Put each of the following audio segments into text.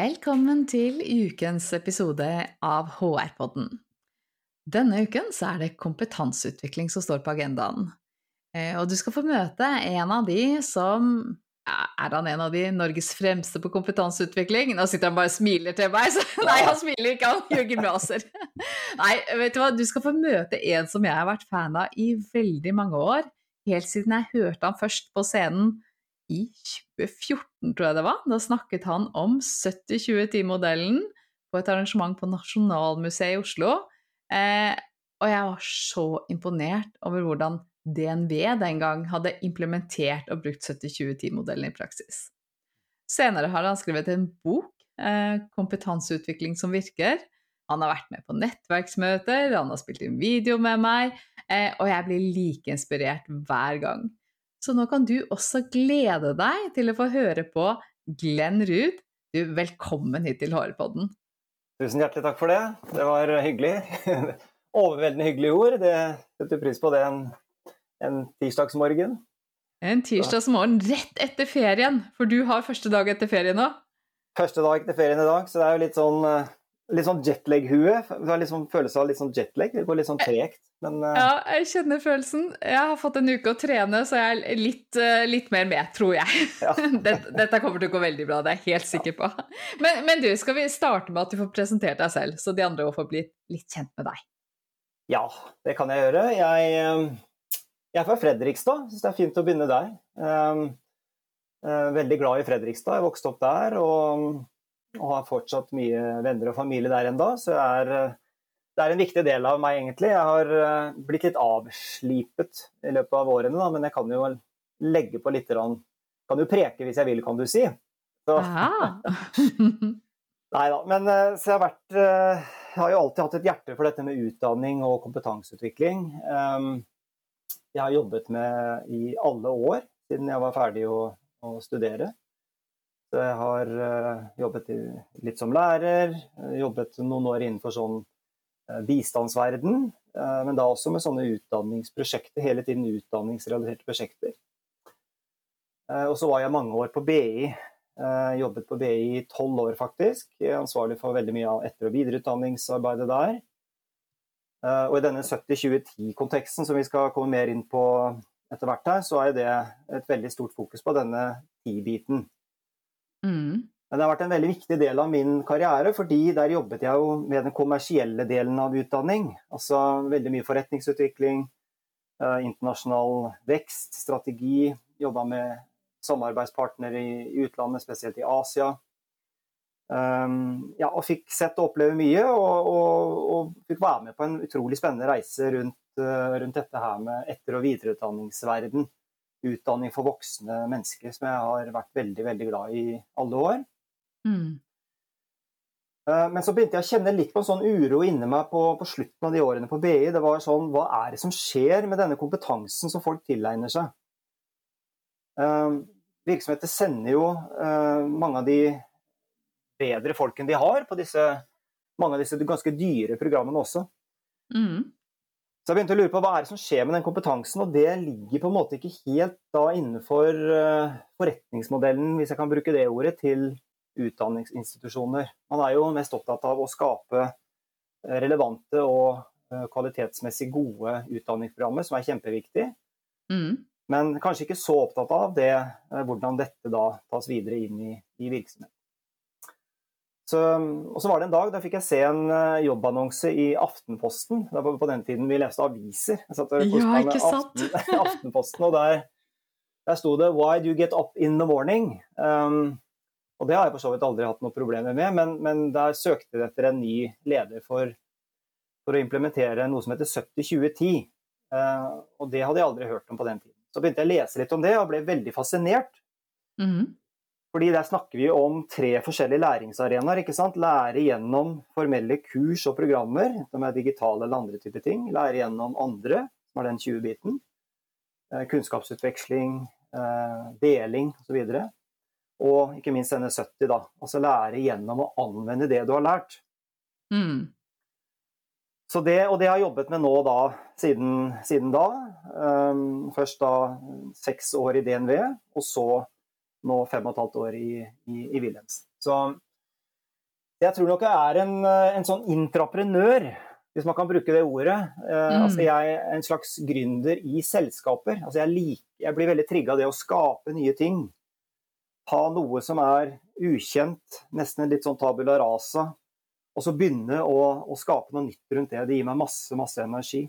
Velkommen til ukens episode av HR-podden. Denne uken så er det kompetanseutvikling som står på agendaen. Eh, og du skal få møte en av de som Er han en av de Norges fremste på kompetanseutvikling? Nå sitter han bare og smiler til meg, så nei, han smiler ikke, han gjør gymnaser. Nei, vet du hva, du skal få møte en som jeg har vært fan av i veldig mange år. Helt siden jeg hørte han først på scenen i 2014, tror jeg det var. Da snakket han om 70-20-10-modellen på et arrangement på Nasjonalmuseet i Oslo. Eh, og jeg var så imponert over hvordan DNV den gang hadde implementert og brukt 70-20-10-modellen i praksis. Senere har han skrevet en bok, eh, 'Kompetanseutvikling som virker'. Han har vært med på nettverksmøter, han har spilt inn video med meg, eh, og jeg blir like inspirert hver gang. Så nå kan du også glede deg til å få høre på Glenn Ruud. Du, velkommen hit til Hårpodden. Tusen hjertelig takk for det. Det var hyggelig. Overveldende hyggelige ord. Det setter pris på det en, en tirsdagsmorgen. En tirsdagsmorgen rett etter ferien, for du har første dag etter ferie nå? Første dag etter ferien i dag, så det er jo litt sånn, litt sånn jetlag-hue. Liksom følelse av litt sånn jetlag. Det går litt sånn tregt. Men, ja, jeg kjenner følelsen. Jeg har fått en uke å trene, så jeg er litt, litt mer med, tror jeg. Ja. dette, dette, kommer til å gå veldig bra, det er jeg helt sikker på. Men, men, du, skal vi starte med at du får presentert deg selv, så de andre får bli litt kjent med deg? Ja, det kan jeg gjøre. Jeg, jeg er fra Fredrikstad, syns det er fint å begynne der. Veldig glad i Fredrikstad, jeg vokste opp der og, og har fortsatt mye venner og familie der ennå, så er det er en viktig del av meg, egentlig. Jeg har blitt litt avslipet i løpet av årene, da, men jeg kan jo legge på litt Kan jo preke hvis jeg vil, kan du si. Nei da. Men så jeg har vært Jeg har jo alltid hatt et hjerte for dette med utdanning og kompetanseutvikling. Jeg har jobbet med i alle år siden jeg var ferdig å, å studere. Jeg har jobbet litt som lærer, jobbet noen år innenfor sånn bistandsverden, men da også med sånne utdanningsprosjekter, hele tiden utdanningsrelaterte prosjekter. Og så var jeg mange år på BI, jobbet på BI i tolv år faktisk, ansvarlig for veldig mye av etter- og videreutdanningsarbeidet der. Og i denne 70-2010-konteksten som vi skal komme mer inn på etter hvert her, så er det et veldig stort fokus på denne ti-biten. Mm. Men det har vært en veldig viktig del av min karriere, fordi der jobbet jeg jo med den kommersielle delen av utdanning. Altså veldig mye forretningsutvikling, internasjonal vekst, strategi. Jobba med samarbeidspartnere i utlandet, spesielt i Asia. ja, og fikk sett og oppleve mye, og, og, og, fikk være med på en utrolig spennende reise rundt, rundt dette her med etter- og videreutdanningsverden. Utdanning for voksne mennesker, som jeg har vært veldig, veldig glad i alle år. Mm. Men så begynte jeg å kjenne litt på en sånn uro inni meg på, på, slutten av de årene på BI. Det var sånn Hva er det som skjer med denne kompetansen som folk tilegner seg? Uh, virksomheter sender jo uh, mange av de bedre folkene de har, på disse, mange av disse ganske dyre programmene også. Mm. Så jeg begynte å lure på hva er det som skjer med den kompetansen, og det ligger på en måte ikke helt da innenfor uh, forretningsmodellen, hvis jeg kan bruke det ordet, til utdanningsinstitusjoner. Man er jo mest opptatt av å skape relevante og kvalitetsmessig gode utdanningsprogrammer, som er kjempeviktig. Mm. Men kanskje ikke så opptatt av det, hvordan dette da tas videre inn i, i virksomheten. Så, og så var det en dag da fikk jeg se en jobbannonse i Aftenposten. Det var på den tiden vi leste aviser. Jeg satt og ja, ikke sant? Aften, Aftenposten, og der, der sto det 'Why do you get up in the morning?' Um, og det har jeg for så vidt aldri hatt noe problemer med, men, men der søkte de etter en ny leder for, for, å implementere noe som heter 70-20-10. Og det hadde jeg aldri hørt om på den tiden. Så begynte jeg å lese litt om det og ble veldig fascinert. Mhm. Fordi der snakker vi om tre forskjellige læringsarenaer. ikke sant? Lære gjennom formelle kurs og programmer, som er digitale eller andre typer ting. Lære gjennom andre, som er den 20-biten. Eh, kunnskapsutveksling, eh, deling osv. Og, og ikke minst denne 70, da. Altså lære gjennom å anvende det du har lært. Mm. Så det, og det har jeg jobbet med nå da, siden, siden da. Um, først da seks år i DNV, og så nå fem og et halvt år i, i, i Wilhelmsen. Så jeg tror nok jeg er en, en sånn intraprenør, hvis man kan bruke det ordet. Uh, Mm. Altså jeg er en slags gründer i selskaper. Altså jeg, lik, jeg blir veldig trigga av det å skape nye ting. Ha noe som er ukjent, nesten litt sånn tabula rasa, og så begynne å, å skape noe nytt rundt det. Det gir meg masse, masse energi.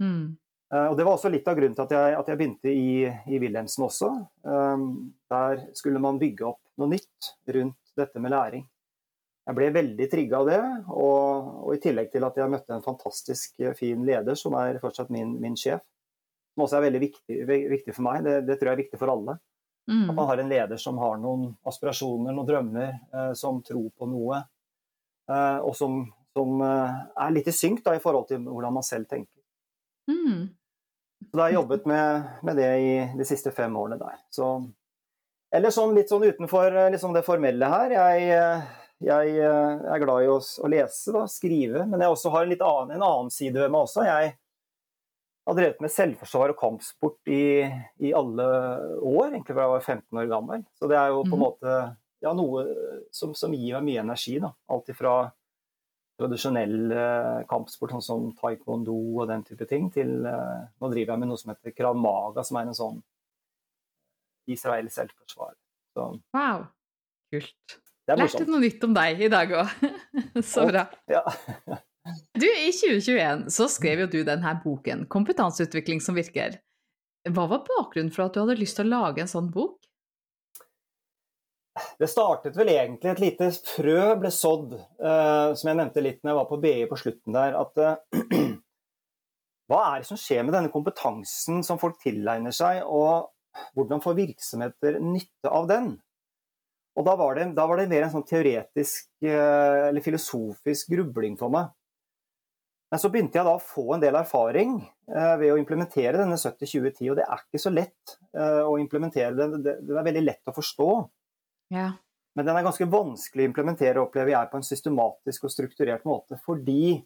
Mm. Eh, Og Det var også litt av grunnen til at jeg, at jeg begynte i, i Wilhelmsen også. Um, der skulle man bygge opp noe nytt rundt dette med læring. Jeg ble veldig trigga av det, og, og i tillegg til at jeg møtte en fantastisk eh, fin leder, som er fortsatt min, min sjef, som også er veldig viktig, viktig for meg. Det, det tror jeg er viktig for alle. At Mm. man har en leder som har noen aspirasjoner, noen drømmer, eh, som tror på noe, eh, og som, som eh, er litt i synk da, i forhold til hvordan man selv tenker. Mm. Så da har jeg jobbet med, med det i de siste fem årene der. Så, eller sånn litt sånn utenfor liksom det formelle her. Jeg, eh, jeg eh, er glad i å, å lese, og skrive, men jeg også har en litt annen, en annen side ved meg også. Jeg har drevet med selvforsvar og kampsport i, i alle år, egentlig fra jeg var 15 år gammel. Så det er jo på en Mhm. måte ja, noe som, som gir meg mye energi. Alt ifra tradisjonell kampsport, sånn som taekwondo og den type ting, til eh, Nå driver jeg med noe som heter krav maga, som er en sånn israelsk selvforsvar. Så Wow. Kult. Lærte noe nytt om deg i dag òg. Så bra. Ja. Du, I 2021 så skrev jo du denne boken, 'Kompetanseutvikling som virker'. Hva var bakgrunnen for at du hadde lyst til å lage en sånn bok? Det startet vel egentlig et lite frø ble sådd, eh, som jeg nevnte litt når jeg var på BI på slutten der, at eh, hva er det som skjer med denne kompetansen som folk tilegner seg, og hvordan får virksomheter nytte av den? Og da var det, da var det mer en sånn teoretisk eh, eller filosofisk grubling for meg. Men så begynte jeg da å få en del erfaring eh, ved å implementere denne 70-20-10, og det er ikke så lett eh, å implementere den. Det, det er veldig lett å forstå. Ja. Men den er ganske vanskelig å implementere, opplever jeg, på en systematisk og strukturert måte. Fordi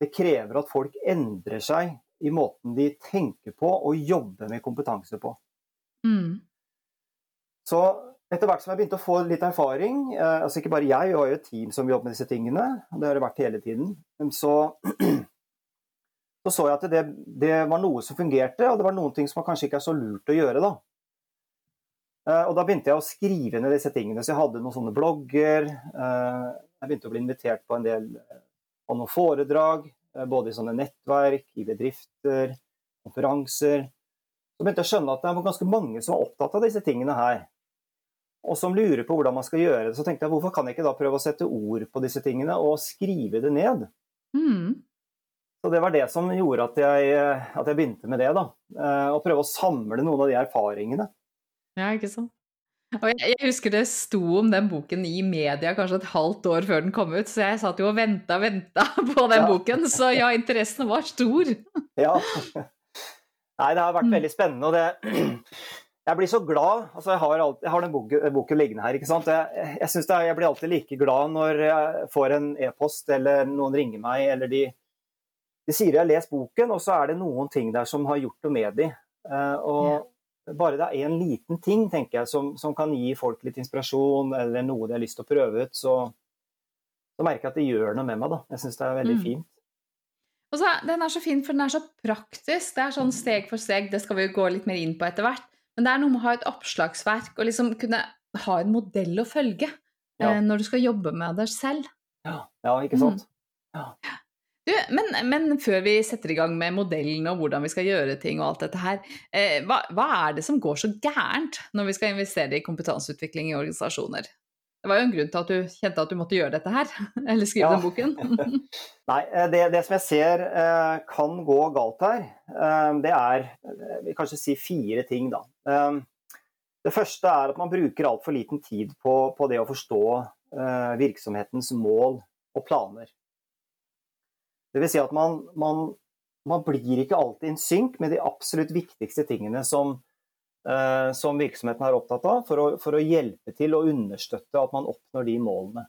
det krever at folk endrer seg i måten de tenker på og jobber med kompetanse på. Mm. Så etter hvert som jeg begynte å få litt erfaring, eh, altså ikke bare jeg, vi har jo et team som jobber med disse tingene, det har det vært hele tiden, så, så så jeg at det, det var noe som fungerte, og det var noen ting som kanskje ikke er så lurt å gjøre, da. Eh, Og da begynte jeg å skrive ned disse tingene. Så jeg hadde noen sånne blogger. eh, Jeg begynte å bli invitert på en del eh, på noen foredrag, både i sånne nettverk, i bedrifter, konferanser. Så begynte jeg å skjønne at det var ganske mange som var opptatt av disse tingene her. Og som lurer på hvordan man skal gjøre det. Så tenkte jeg hvorfor kan jeg ikke da prøve å sette ord på disse tingene og skrive det ned? Mm. Så det var det som gjorde at jeg, at jeg begynte med det. da. Å prøve å samle noen av de erfaringene. Ja, ikke sant? Og jeg, jeg husker det sto om den boken i media kanskje et halvt år før den kom ut, så jeg satt jo og venta og venta på den Ja. boken, så ja, interessen var stor. Ja. Nei, det har vært Mm. veldig spennende. og det Jeg blir så glad. altså Jeg har, alltid, jeg har den boken, boken liggende her. ikke sant? Jeg, jeg, det jeg blir alltid like glad når jeg får en e-post eller noen ringer meg, eller de, de sier jeg har lest boken, og så er det noen ting der som har gjort noe med de. Eh, og bare det er en liten ting tenker jeg, som, som kan gi folk litt inspirasjon, eller noe de har lyst til å prøve ut, så, så merker jeg at det gjør noe med meg. da. Jeg syns det er veldig Mm. fint. Og så, Den er så fin, for den er så praktisk. Det er sånn steg for steg, det skal vi jo gå litt mer inn på etter hvert. Men det er noe med å ha et oppslagsverk og liksom kunne ha en modell å følge Ja. eh, når du skal jobbe med deg selv. Ja, ja ikke sant? Du, men, men før vi setter i gang med modellen og hvordan vi skal gjøre ting og alt dette her, eh, hva, hva er det som går så gærent når vi skal investere i kompetanseutvikling i organisasjoner? Det var jo en grunn til at du kjente at du måtte gjøre dette her, eller skrive Ja. den boken. Nei, eh, det, det som jeg ser eh, kan gå galt her, eh, det er vi jeg vil kanskje si fire ting, da. Eh, det første er at man bruker altfor liten tid på, på det å forstå eh, virksomhetens mål og planer. Det vil si at man, man, man blir ikke alltid in synk med de absolutt viktigste tingene som, eh, som virksomheten er opptatt av, for å, for å hjelpe til og understøtte at man oppnår de målene.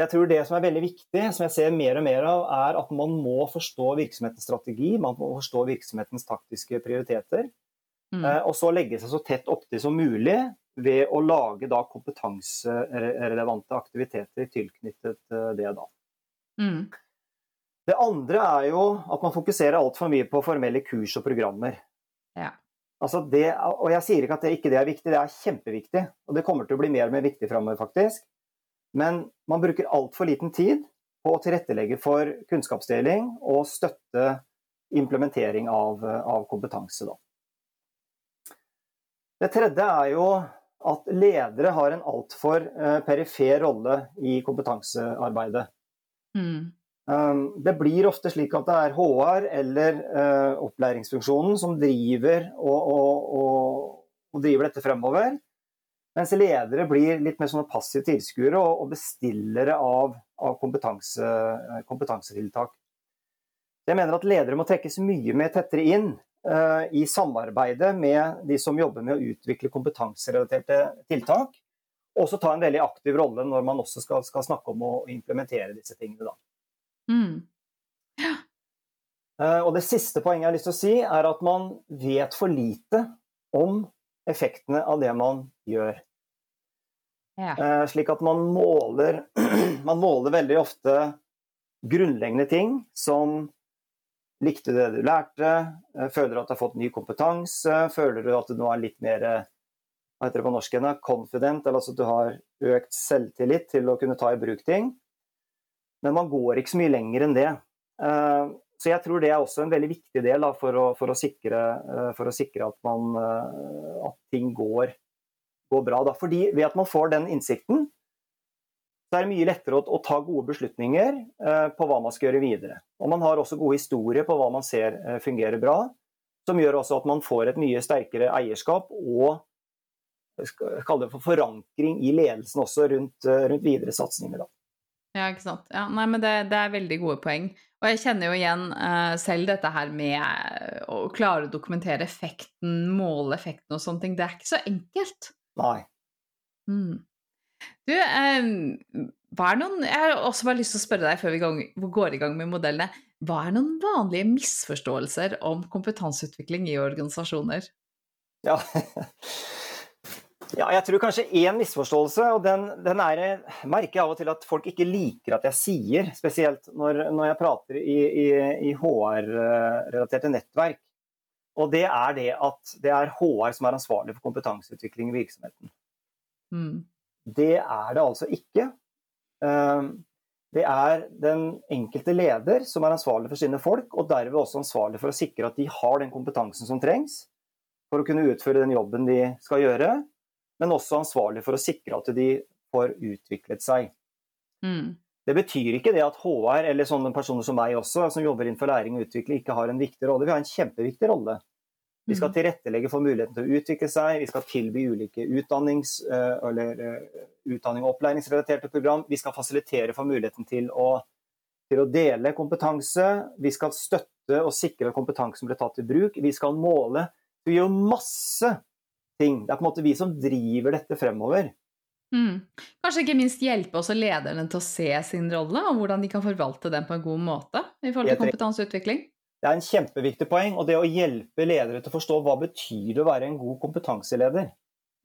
Jeg tror Det som er veldig viktig, som jeg ser mer og mer av, er at man må forstå virksomhetens strategi, man må forstå virksomhetens taktiske prioriteter. Mm. Eh, Og så legge seg så tett opptil som mulig ved å lage da kompetanserelevante aktiviteter tilknyttet eh, det. da. Mm. Det andre er jo at man fokuserer altfor mye på formelle kurs og programmer. Ja. Altså det, og jeg sier ikke at det ikke det er viktig, det er kjempeviktig. Og det kommer til å bli mer og mer viktig framover, faktisk. Men man bruker altfor liten tid på å tilrettelegge for kunnskapsdeling og støtte implementering av, av kompetanse. Da. Det tredje er jo at ledere har en altfor eh, perifer rolle i kompetansearbeidet. Mm. Um, Det blir ofte slik at det er HR eller eh, opplæringsfunksjonen som driver, og, og, og, driver dette fremover. Mens ledere blir litt mer sånne passive tilskuere og, bestillere av, av kompetanse, eh, kompetansetiltak. Jeg mener at ledere må trekkes mye mer tettere inn uh, i samarbeidet med de som jobber med å utvikle kompetanserelaterte tiltak. Og også ta en veldig aktiv rolle når man også skal, skal snakke om å implementere disse tingene. Da. Mm. Ja. Og det siste poenget jeg har lyst til å si, er at man vet for lite om effektene av det man gjør. Ja. Eh, Slik at man måler, man måler veldig ofte grunnleggende ting som Likte du det du lærte? Eh, Føler du at du har fått ny kompetanse? Føler du at du nå er litt mer eh, hva heter det på norsk igjen, confident, eller altså at du har økt selvtillit til å kunne ta i bruk ting? Men man går ikke så mye lenger enn det. Eh, Så jeg tror det er også en veldig viktig del for, å, for, å sikre, eh, for å sikre at, man, eh, at ting går, går bra. Fordi ved at man får den innsikten, så er det mye lettere å, ta gode beslutninger på hva man skal gjøre videre. Og man har også gode historier på hva man ser fungerer bra, som gjør også at man får et mye sterkere eierskap og jeg skal kalle det for forankring i ledelsen også rundt, rundt videre satsinger. Ja, ikke sant. Ja, nei, men det, det er veldig gode poeng. Og jeg kjenner jo igjen uh, selv dette her med eh, å klare å dokumentere effekten, måle effekten og sånne ting. Det er ikke så enkelt. Nei. Mm. Du, uh, hva er noen Jeg har også bare lyst til å spørre deg før vi gang, går i gang med modellene. Hva er noen vanlige misforståelser om kompetanseutvikling i organisasjoner? Ja. ja, jeg tror kanskje én misforståelse, og den, den er, merker jeg av og til at folk ikke liker at jeg sier, spesielt når, når jeg prater i, i, i HR-relaterte nettverk. Og det er det at det er HR som er ansvarlig for kompetanseutvikling i virksomheten. Mm. Det er det altså ikke. Um, Det er den enkelte leder som er ansvarlig for sine folk, og derved også ansvarlig for å sikre at de har den kompetansen som trengs for å kunne utføre den jobben de skal gjøre, men også ansvarlig for å sikre at de får utviklet seg. Mm. Det betyr ikke det at HR eller sånne personer som meg også, som jobber innenfor læring og utvikling, ikke har en viktig rolle. Vi har en kjempeviktig rolle. Vi skal tilrettelegge for muligheten til å utvikle seg, vi skal tilby ulike utdannings- eh, eller eh, utdanning- og opplæringsrelaterte program. Vi skal fasilitere for muligheten til å, til å dele kompetanse. Vi skal støtte og sikre at kompetansen blir tatt i bruk. Vi skal måle. Vi gjør masse ting. Det er på en måte vi som driver dette fremover. Mm. Kanskje ikke minst hjelpe også lederne til å se sin rolle, og hvordan de kan forvalte den på en god måte i forhold til kompetanseutvikling. Det er en kjempeviktig poeng, og det å hjelpe ledere til å forstå hva betyr det å være en god kompetanseleder.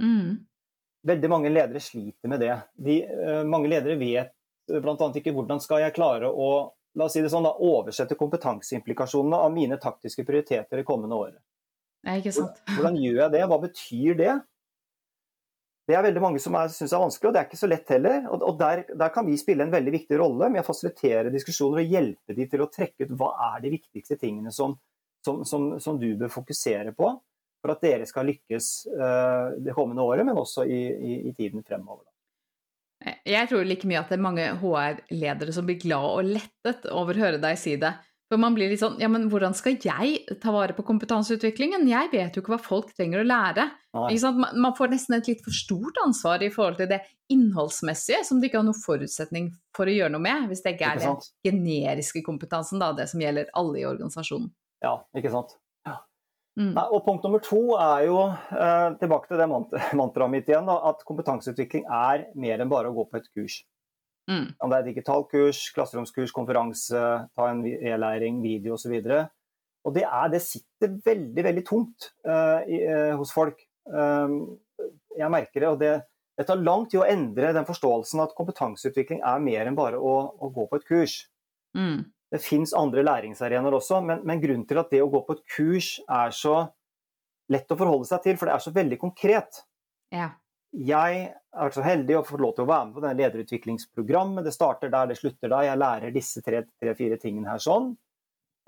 Mm. Veldig mange ledere sliter med det. De, uh, mange ledere vet bl.a. ikke hvordan skal jeg klare å la oss si det sånn, da, oversette kompetanseimplikasjonene av mine taktiske prioriteter det kommende året. Ikke sant. Hvordan gjør jeg det? Hva betyr det? Det er veldig mange som syns er vanskelig, og det er ikke så lett heller. Og, og der, der, kan vi spille en veldig viktig rolle med å fasilitere diskusjoner og hjelpe de til å trekke ut hva er de viktigste tingene som, som, som, som du bør fokusere på for at dere skal lykkes uh, det kommende året, men også i, i, i tiden fremover. Jeg tror like mye at det er mange HR-ledere som blir glad og lettet over å høre deg si det. For man blir litt sånn Ja, men hvordan skal jeg ta vare på kompetanseutviklingen? Jeg vet jo ikke hva folk trenger å lære. Man får nesten et litt for stort ansvar i forhold til det innholdsmessige, som det ikke har noen forutsetning for å gjøre noe med, hvis det ikke er den generiske kompetansen, da, det som gjelder alle i organisasjonen. Ja, ikke sant. Mm. Nei, og punkt nummer to er jo, eh, tilbake til det mant mantraet mitt igjen, da, at kompetanseutvikling er mer enn bare å gå på et kurs. Mm. Om det er digital kurs, klasseromskurs, konferanse, ta en e-læring, video osv. Og det, er, det sitter veldig, veldig tungt uh, i, uh, hos folk. Um, jeg merker det, og det, det, tar lang tid å endre den forståelsen at kompetanseutvikling er mer enn bare å, å gå på et kurs. Mm. Det fins andre læringsarenaer også, men, men, grunnen til at det å gå på et kurs er så lett å forholde seg til, for det er så veldig konkret. Ja. Jeg har vært så heldig å få lov til å være med på denne lederutviklingsprogrammet. Det starter der, det slutter der. Jeg lærer disse tre-fire tre, tingene her sånn.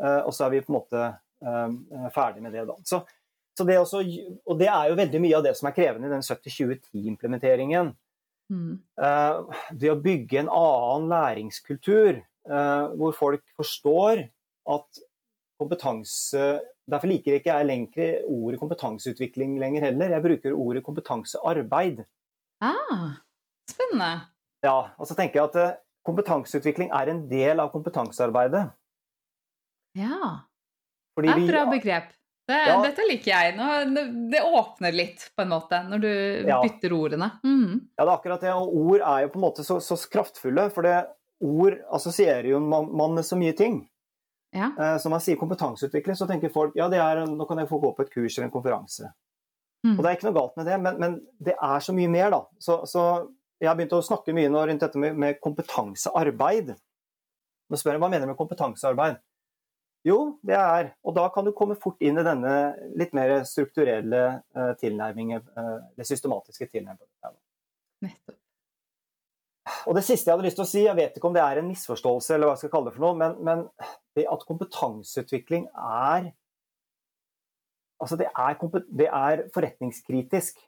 Uh, og så er vi på en måte uh, ferdig med det, da. Så, så det også, og det er jo veldig mye av det som er krevende i den 70-20-10-implementeringen. Mm. Uh, det å bygge en annen læringskultur Eh, hvor folk forstår at kompetanse Derfor liker ikke jeg lenger ordet kompetanseutvikling lenger heller. Jeg bruker ordet kompetansearbeid. Ah, spennende. Ja, og så tenker jeg at eh, kompetanseutvikling er en del av kompetansearbeidet. Ja. Fordi det er et bra begrep. Det, ja. Dette liker jeg. Nå, det åpner litt, på en måte, når du ja. bytter ordene. Mm. Ja, det er akkurat det. Og ord er jo på en måte så, så kraftfulle. For det, ord assosierer jo man, med så mye ting. Ja. Eh, så man sier kompetanseutvikling, så tenker folk ja, det er, nå kan jeg få gå på et kurs eller en konferanse. Mm. Og Det er ikke noe galt med det, men, men det er så mye mer. da. Så, så Jeg har begynt å snakke mye nå rundt dette med, med kompetansearbeid. Nå spør jeg hva mener du med kompetansearbeid? Jo, det er Og da kan du komme fort inn i denne litt mer strukturelle uh, tilnærmingen, uh, det systematiske tilnærmingen. Nettopp. Og det siste jeg hadde lyst til å si, jeg vet ikke om det er en misforståelse, eller hva jeg skal kalle det for noe, men, men det at kompetanseutvikling er Altså, det er, det er, forretningskritisk.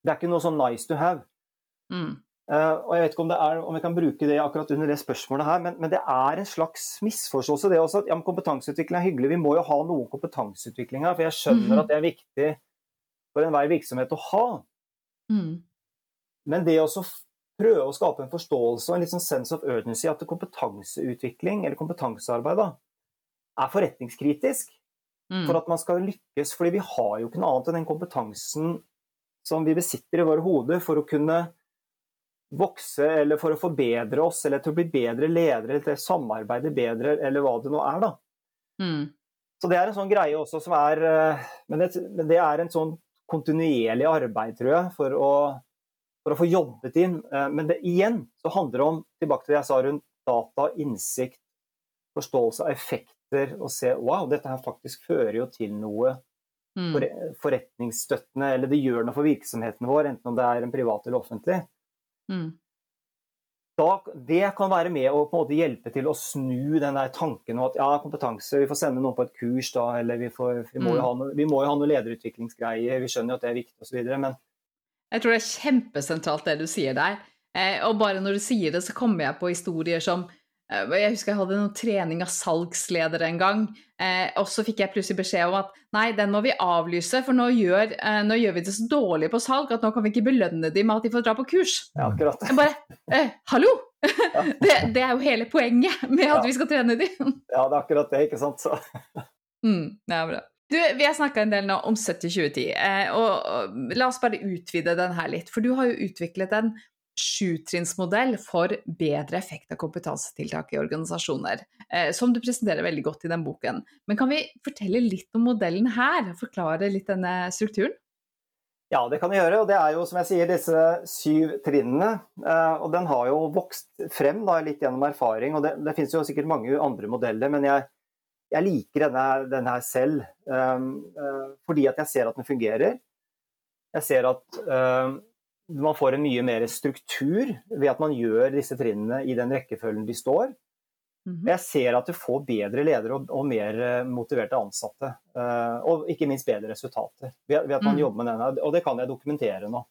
Det er ikke noe sånn nice to have. Mm. Uh, og jeg vet ikke om, er, om, jeg kan bruke det akkurat under det spørsmålet her, men, men det er en slags misforståelse, det også. At ja, kompetanseutvikling er hyggelig, vi må jo ha noe kompetanseutvikling her. For jeg skjønner mm. at det er viktig for enhver virksomhet å ha. Mm. Men det å prøve å skape en forståelse og en litt sånn sense of urgency at kompetanseutvikling eller kompetansearbeid da, er forretningskritisk mm. for at man skal lykkes. fordi vi har jo ikke noe annet enn den kompetansen som vi besitter i våre hoder for å kunne vokse eller for å forbedre oss eller til å bli bedre ledere eller til å samarbeide bedre eller hva det nå er. da. Mm. Så det er en sånn greie også som er eh, Men det, men det er en sånn kontinuerlig arbeid, tror jeg, for å for å få jobbet inn. Eh, men det, igjen så handler det om tilbake til det jeg sa rundt data, innsikt, forståelse av effekter, og se wow, dette her faktisk fører jo til noe mm. forretningsstøttende, eller det gjør noe for virksomheten vår, enten om det er en privat eller offentlig. Mm. Da, det kan være med å på en måte hjelpe til å snu den der tanken om at ja, kompetanse, vi får sende noen på et kurs da, eller vi, får, vi, må, jo mm. ha noe, vi må jo ha noe lederutviklingsgreier, vi skjønner jo at det er viktig osv. Men jeg tror det er kjempesentralt det du sier der. Eh, og bare når du sier det, så kommer jeg på historier som eh, Jeg husker jeg hadde noen trening av salgsledere en gang, eh, og så fikk jeg plutselig beskjed om at nei, den må vi avlyse, for nå gjør, eh, nå gjør vi det så dårlig på salg at nå kan vi ikke belønne dem med at de får dra på kurs. Ja, akkurat. Jeg bare eh, Hallo! Ja. det, det, er jo hele poenget med at ja. vi skal trene dem. ja, det er akkurat det, ikke sant. Så. mm, det er bra. Du, Vi har snakka en del nå om 70-2010, eh, og, og la oss bare utvide den her litt. For du har jo utviklet en sjutrinnsmodell for bedre effekt av kompetansetiltak i organisasjoner, eh, som du presenterer veldig godt i den boken. Men kan vi fortelle litt om modellen her? Forklare litt denne strukturen? Ja, det kan vi gjøre. og Det er jo som jeg sier, disse syv trinnene. Eh, og Den har jo vokst frem da, litt gjennom erfaring. og Det, det finnes jo sikkert mange andre modeller, men jeg, jeg liker denne, denne her selv um, uh, fordi at jeg ser at den fungerer. Jeg ser at uh, man får en mye mer struktur ved at man gjør disse trinnene i den rekkefølgen de står. Mm -hmm. Jeg ser at du får bedre ledere og, mer uh, motiverte ansatte. Uh, og ikke minst bedre resultater ved, at man mm. jobber med denne. Og det kan jeg dokumentere nå.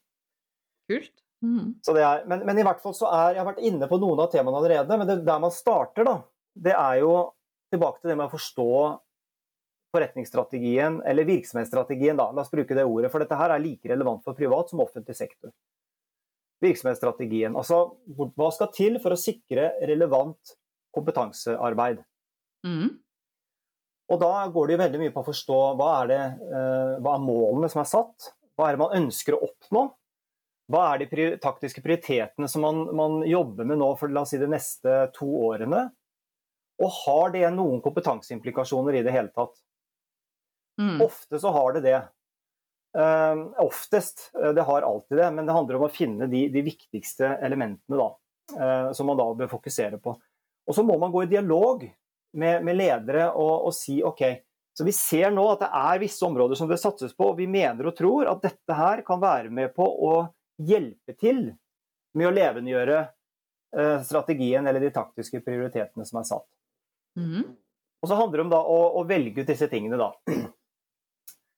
Kult. Mm. Er, men, men, i hvert fall så er Jeg har vært inne på noen av temaene allerede, men det, der man starter, da, det er jo tilbake til det med å forstå forretningsstrategien, eller virksomhetsstrategien, da. La oss bruke det ordet. For dette her er like relevant for privat som offentlig sektor. Virksomhetsstrategien. Altså hva skal til for å sikre relevant kompetansearbeid? Mm. Og da går det jo veldig mye på å forstå hva er, det, uh, hva er målene som er satt? Hva er det man ønsker å oppnå? Hva er de taktiske prioritetene som man, man, jobber med nå for si, de neste to årene? Og har det noen kompetanseimplikasjoner i det hele tatt? Mm. Ofte så har det det. Uh, oftest. Eh, det har alltid det, men det handler om å finne de, de viktigste elementene da, uh, som man da bør fokusere på. Og så må man gå i dialog med, med ledere og, og, si OK, så vi ser nå at det er visse områder som det satses på, og vi mener og tror at dette her kan være med på å hjelpe til med å levendegjøre uh, strategien eller de taktiske prioritetene som er satt. Mm. Og så handler det om da å, å velge ut disse tingene, da.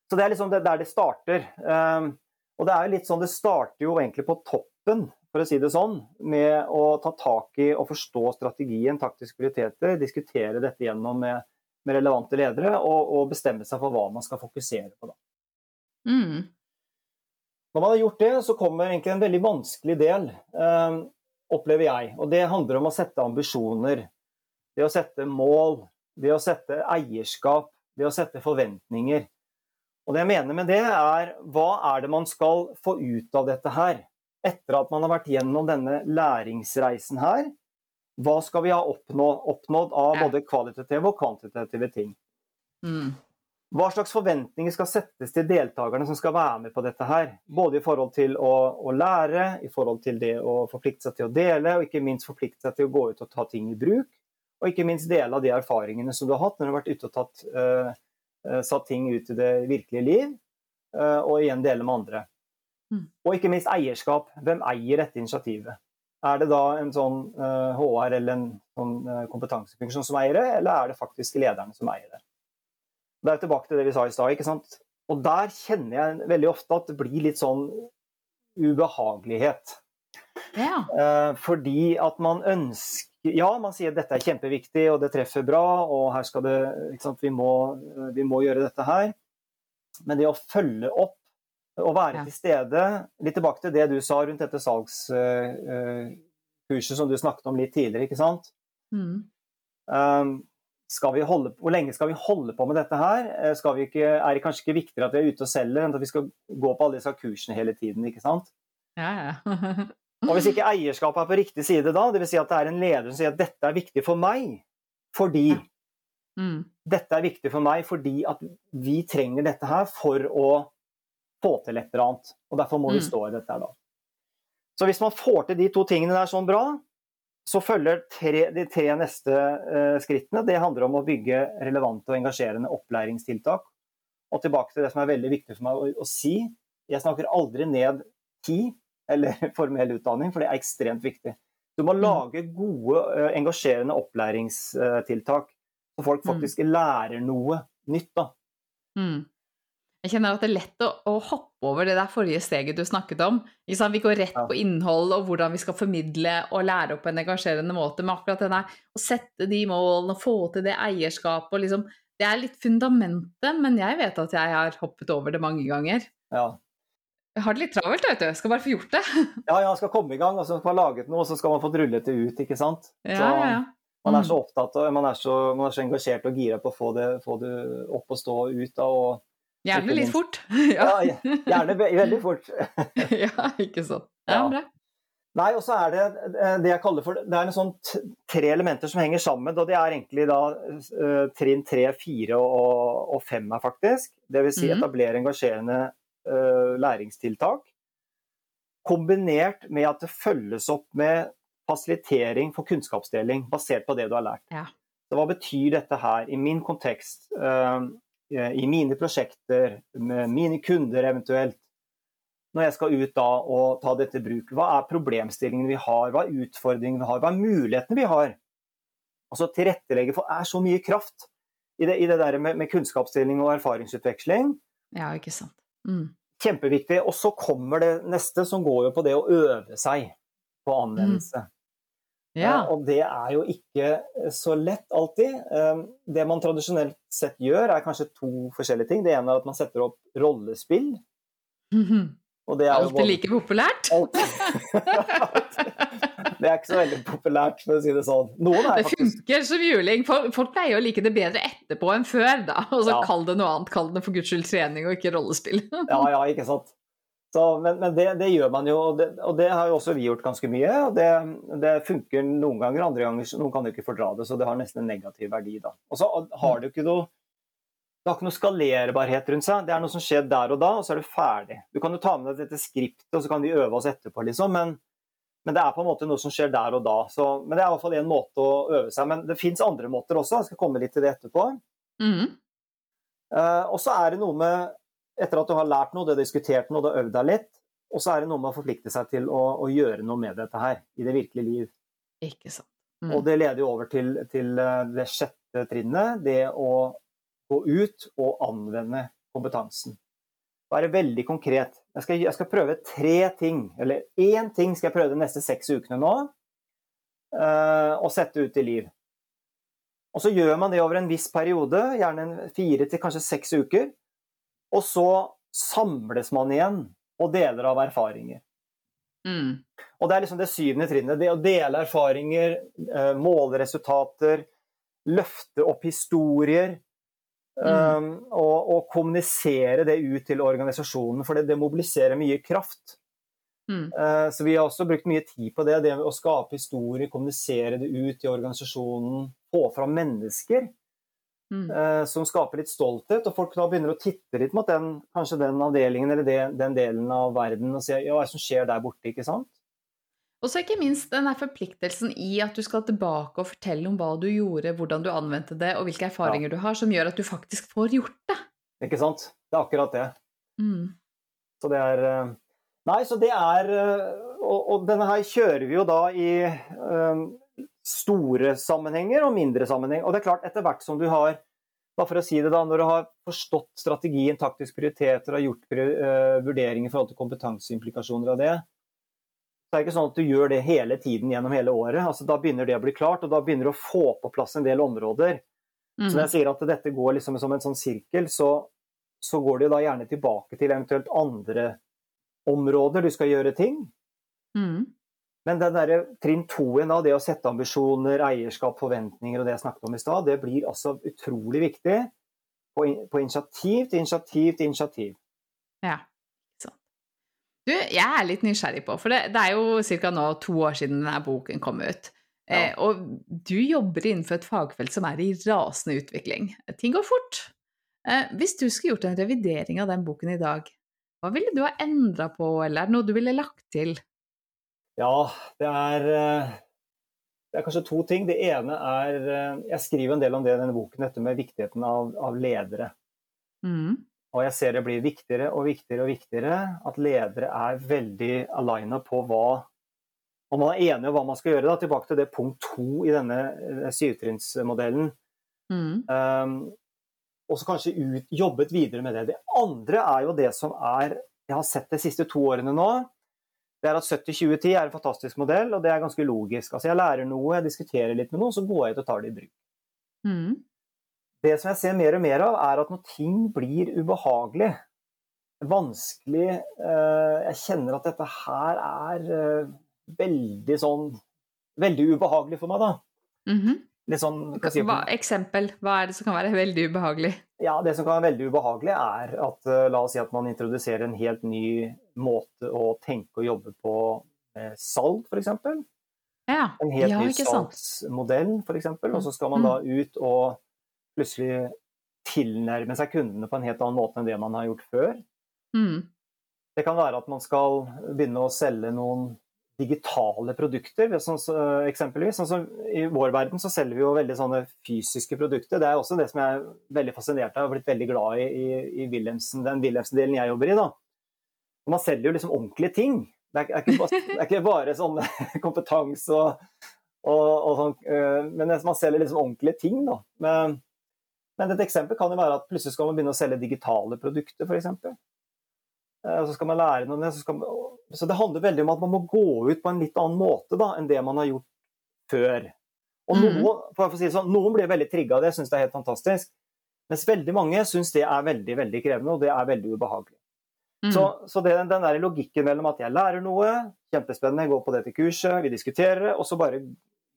Så det er liksom det, der det starter. Um, og det er jo litt sånn, det starter jo egentlig på toppen, for å si det sånn, med å ta tak i og forstå strategien, taktiske prioriteter, diskutere dette gjennom med, med relevante ledere og, og, bestemme seg for hva man skal fokusere på. Da. Mm. Når man har gjort det, så kommer egentlig en veldig vanskelig del, um, opplever jeg. Og det handler om å sette ambisjoner. Det å sette mål, det å sette eierskap, det å sette forventninger. Og det jeg mener med det, er hva er det man skal få ut av dette her? Etter at man har vært gjennom denne læringsreisen her, hva skal vi ha oppnådd, oppnådd av både kvalitative og kvantitative ting? Mm. Hva slags forventninger skal settes til deltakerne som skal være med på dette her? Både i forhold til å, å, lære, i forhold til det å forplikte seg til å dele, og ikke minst forplikte seg til å gå ut og ta ting i bruk. Og ikke minst dele av de erfaringene som du har hatt når du har vært ute og tatt uh, satt ting ut i det virkelige liv, Uh, og igjen dele med andre. Mm. Og ikke minst eierskap. Hvem eier dette initiativet? Er det da en sånn HR eller en sånn kompetansefunksjon som eier det, eller er det faktisk lederne som eier det? Det er tilbake til det vi sa i stad. ikke sant? Og der kjenner jeg veldig ofte at det blir litt sånn ubehagelighet. Ja. Fordi at man ønsker ja, man sier dette er kjempeviktig og det treffer bra, og her skal det, vi må, vi, må, gjøre dette her. Men det å følge opp og være ja. til stede Litt tilbake til det du sa rundt dette salgskurset uh, som du snakket om litt tidligere, ikke sant? Mm. Um, holde, hvor lenge skal vi holde på med dette her? Eh, ikke, er det kanskje ikke viktigere at vi er ute og selger, enn at vi skal gå på alle disse kursene hele tiden? ikke sant? Ja, ja. Og hvis ikke eierskapet er på riktig side da, dvs. Si at det er en leder som sier at dette er viktig for meg fordi mm. Dette er viktig for meg fordi at vi trenger dette her for å få til et eller annet. Og derfor må vi mm. stå i dette her da. Så hvis man får til de to tingene der sånn bra, så følger tre, de tre neste uh, skrittene. Det handler om å bygge relevante og engasjerende opplæringstiltak. Og tilbake til det som er veldig viktig for meg å, å si. Jeg snakker aldri ned tid eller formell utdanning, for det er ekstremt viktig. Du må mm. lage gode, eh, engasjerende opplæringstiltak, så folk mm. faktisk lærer noe nytt. da. Mm. Jeg kjenner at det er lett å, å, hoppe over det der forrige steget du snakket om. Vi går rett på innhold og hvordan vi skal formidle og lære opp på en engasjerende måte. Men akkurat det der å sette de målene og få til det eierskapet liksom, Det er litt fundamentet, men jeg vet at jeg har hoppet over det mange ganger. Ja. Jeg har det litt travelt, vet du. Jeg skal bare få gjort det. ja, ja, skal komme i gang, og så skal man laget noe, og så skal man få rullet det ut, ikke sant. Ja, ja, ja, ja. Man er så mm. opptatt og man er så, man er så engasjert og gira på å få det, få det opp og stå og ut av. Og, gjerne litt fort. ja. ja, gjerne veldig fort. ja, ikke sant. Ja, bra. Nei, og så er det eh, det jeg kaller for Det er en sånn tre elementer som henger sammen. og Det er egentlig da uh, trinn tre, fire og, og fem her, faktisk. Det vil si mm. etablere engasjerende Eh, læringstiltak. Kombinert med at det følges opp med fasilitering for kunnskapsdeling basert på det du har lært. Ja. Så hva betyr dette her i min kontekst, eh, i mine prosjekter, med mine kunder eventuelt? Når jeg skal ut da og ta dette i bruk, hva er problemstillingene vi har, hva er utfordringene vi har, hva er mulighetene vi har? Altså tilrettelegge for er så mye kraft i det, i det der med, med kunnskapsdeling og erfaringsutveksling. Ja, ikke sant. Mm. Kjempeviktig. Og så kommer det neste, som går jo på det å øve seg på anvendelse. Mm. Ja. Eh, og det er jo ikke så lett alltid. Eh, det man tradisjonelt sett gjør, er kanskje to forskjellige ting. Det ene er at man setter opp rollespill. Mm -hmm. Alltid både... like populært? det er ikke så veldig populært, for å si det sånn. det faktisk... funker som juling. Folk pleier å like det bedre etterpå enn før, da. Og så ja. kall det noe annet. Kall det for guds skyld trening og ikke rollespill. ja, ja, ikke sant. Så, men, men det, det, gjør man jo, og det, og det, har jo også vi gjort ganske mye. og det, det, funker noen ganger, andre ganger noen kan jo ikke fordra det, så det har nesten en negativ verdi. da. Og så har jo ikke noe det har ikke noe skalerbarhet rundt seg. Det er noe som skjer der og da, og så er du ferdig. Du kan jo ta med deg dette skriptet, og så kan vi øve oss etterpå, liksom. Men, men, det er på en måte noe som skjer der og da. Så, men det er i hvert fall én måte å øve seg. Men det fins andre måter også, jeg skal komme litt til det etterpå. Mm. Uh, og så er det noe med etter at du har lært noe, du har diskutert noe, du har øvd deg litt, og så er det noe med å forplikte seg til å, å gjøre noe med dette her i det virkelige liv. Ikke sant. Mm. Og det leder jo over til, til, eh, det sjette trinnet, det å gå ut og anvende kompetansen. Være veldig konkret. Jeg skal, jeg skal prøve tre ting, eller én ting skal jeg prøve de neste seks ukene nå, uh, og sette ut i liv. Og så gjør man det over en viss periode, gjerne fire til kanskje seks uker. Og så samles man igjen og deler av erfaringer. Mm. Og det er liksom det syvende trinnet. Det å dele erfaringer, eh, måle resultater, løfte opp historier. Mm. Um, og, og, kommunisere det ut til organisasjonen, for det, det mobiliserer mye kraft. Mm. Uh, så vi har også brukt mye tid på det, det å skape historie, kommunisere det ut i organisasjonen, få fram mennesker. Mm. uh, som skaper litt stolthet, og folk da begynner å titte litt mot den, kanskje den avdelingen eller det, den delen av verden og se ja, hva som skjer der borte, ikke sant? Og så ikke minst den forpliktelsen i at du skal tilbake og fortelle om hva du gjorde, hvordan du anvendte det, og hvilke erfaringer ja. du har, som gjør at du faktisk får gjort det. Ikke sant. Det er akkurat det. Mm. Så det er eh, Nei, så det er eh, Og, og denne her kjører vi jo da i um, store sammenhenger og mindre sammenheng. Og det er klart, etter hvert som du har bare for å si det da, Når du har forstått strategien, taktiske prioriteter og gjort uh, vurderinger i forhold til kompetanseimplikasjoner av det, så er det ikke sånn at du gjør det hele tiden gjennom hele året. Altså, da begynner det å bli klart, og da begynner du å få på plass en del områder. Mm. Så når jeg sier at dette går liksom som en sånn sirkel, så, så går det da gjerne tilbake til eventuelt andre områder du skal gjøre ting. Mm. Men den der, trinn to-en av det å sette ambisjoner, eierskap, forventninger og det jeg snakket om i stad, det blir altså utrolig viktig på, på, initiativ til initiativ til initiativ. Ja. Du, jeg er litt nysgjerrig på, for det, det er jo ca. nå to år siden denne boken kom ut. Ja. Eh, og du jobber innenfor et fagfelt som er i rasende utvikling. Ting går fort. Eh, hvis du skulle gjort en revidering av den boken i dag, hva ville du ha endra på, eller er det noe du ville lagt til? Ja, det er, eh, det er, kanskje to ting. Det ene er eh, Jeg skriver en del om det i denne boken, dette med viktigheten av, av ledere. Mm. Og jeg ser det blir viktigere og viktigere og viktigere at ledere er veldig aligna på hva Om man er enig om hva man skal gjøre. Da, tilbake til det punkt to i denne eh, syvtrinnsmodellen. Mm. Um, og så kanskje ut, jobbet videre med det. Det andre er jo det som er Jeg har sett de siste to årene nå det er at 70-20-10 er en fantastisk modell, og det er ganske logisk. Altså Jeg lærer noe, jeg diskuterer litt med noen, så går jeg ut og tar det i bruk. Mm. Det som jeg ser mer og mer av, er at når ting blir ubehagelig, vanskelig eh, Jeg kjenner at dette her er eh, veldig sånn Veldig ubehagelig for meg, da. Mm -hmm. Litt sånn, si, hva, eksempel, hva er det som kan være veldig ubehagelig? Ja, Det som kan være veldig ubehagelig, er at uh, la oss si at man introduserer en helt ny måte å tenke og jobbe på med salg, f.eks. Ja. En helt ja, ny salgsmodell, f.eks. Og så skal man da mm. ut og plutselig tilnærme seg kundene på en helt annen måte enn det man har gjort før. Mm. Det kan være at man skal begynne å selge noen digitale produkter. Sånn, eksempelvis. Sånn, som I vår verden så selger vi jo veldig sånne fysiske produkter. Det er også det som jeg er veldig fascinert av og blitt veldig glad i i, i Wilhelmsen, den Wilhelmsen-delen jeg jobber i. da. Man selger jo liksom ordentlige ting. Det er, er, ikke, bare, det er ikke, bare, sånn kompetanse og, og, og sånn, øh, men man selger liksom ordentlige ting. da. Men, men et eksempel kan jo være at plutselig skal man begynne å selge digitale produkter, f.eks. eh, så skal man lære noe. Så, man, så, det handler veldig om at man må gå ut på en litt annen måte da, enn det man har gjort før. Og mm. noen, for å si sånn, noen blir veldig trigga av det, syns det er helt fantastisk. Mens veldig mange syns det er veldig veldig krevende, og det er veldig ubehagelig. Mm. Så, så det, den der logikken mellom at jeg lærer noe, kjempespennende, jeg går på dette kurset, vi diskuterer det, og så bare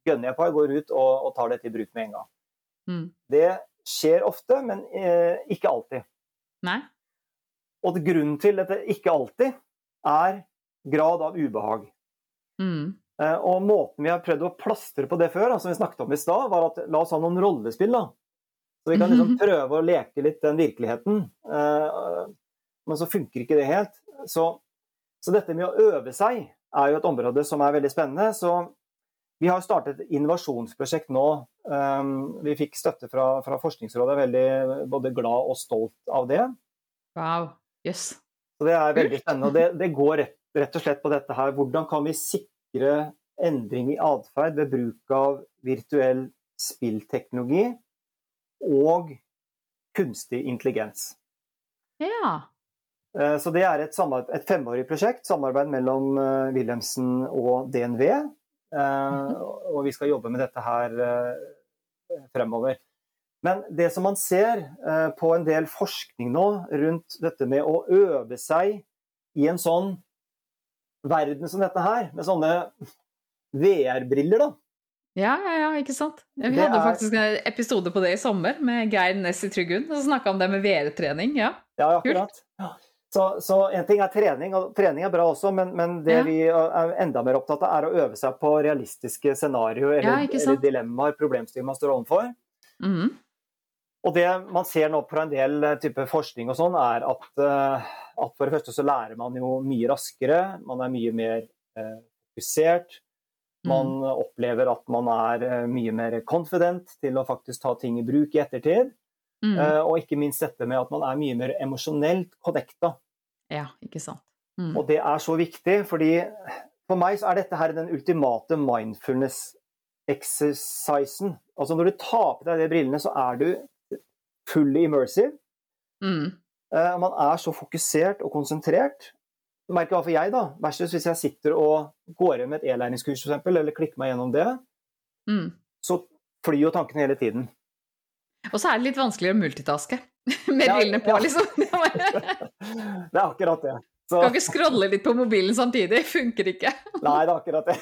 gønner jeg på, jeg går ut og, og tar dette i bruk med en gang. Mm. Det skjer ofte, men eh, ikke alltid. Nei. Og grunnen til dette ikke alltid er grad av ubehag. Mm. Eh, og måten vi har prøvd å plastre på det før, som vi snakket om i stad, var at la oss ha noen rollespill. da. Så vi kan liksom prøve å leke litt den virkeligheten. Eh, men så funker ikke det helt. Så, så dette med å øve seg er jo et område som er veldig spennende. Så vi har startet et innovasjonsprosjekt nå. Um, vi fikk støtte fra, fra Forskningsrådet, er veldig både glad og stolt av det. Wow, yes. Så det er veldig spennende. og Det, det går rett, rett, og slett på dette her. Hvordan kan vi sikre endring i atferd ved bruk av virtuell spillteknologi og kunstig intelligens? Ja. Eh, så det er et, et femårig prosjekt, samarbeid mellom eh, Wilhelmsen og DNV. Eh, og vi skal jobbe med dette her eh, fremover. Men det som man ser eh, på en del forskning nå rundt dette med å øve seg i en sånn verden som dette her, med sånne VR-briller, da. Ja, ja, ja, ikke sant. Vi hadde er... faktisk en episode på det i sommer med Geir Ness i Trygghund. Og snakka om det med VR-trening. Ja, ja akkurat. Kult. Så, så, en ting er trening, og trening er bra også, men, men det ja. vi er enda mer opptatt av, er å øve seg på realistiske scenarioer eller, ja, eller, dilemmaer, problemstillinger man står overfor. Mm. Og det man ser nå på en del eh, type forskning og sånn, er at, uh, at, for det første så lærer man jo mye raskere, man er mye mer eh, fokusert. Man mm. opplever at man er uh, mye mer confident til å faktisk ta ting i bruk i ettertid. Mm. Uh, og ikke minst dette med at man er mye mer emosjonelt connecta. Ja, ikke sant. Mm. Og det er så viktig, fordi for meg så er dette her den ultimate mindfulness-exercisen. Altså når du tar på deg de brillene, så er du fully immersive. Mm. Uh, man er så fokusert og konsentrert. Du merker hva for jeg, da. Versus hvis jeg sitter og går inn med et e-læringskurs, f.eks., eller klikker meg gjennom det, mm. så flyr jo tankene hele tiden. Og så er det litt vanskeligere å multitaske med ja, brillene på, ja. liksom. det er akkurat det. Så... Kan ikke scrolle litt på mobilen samtidig, funker ikke. Nei, det er akkurat det.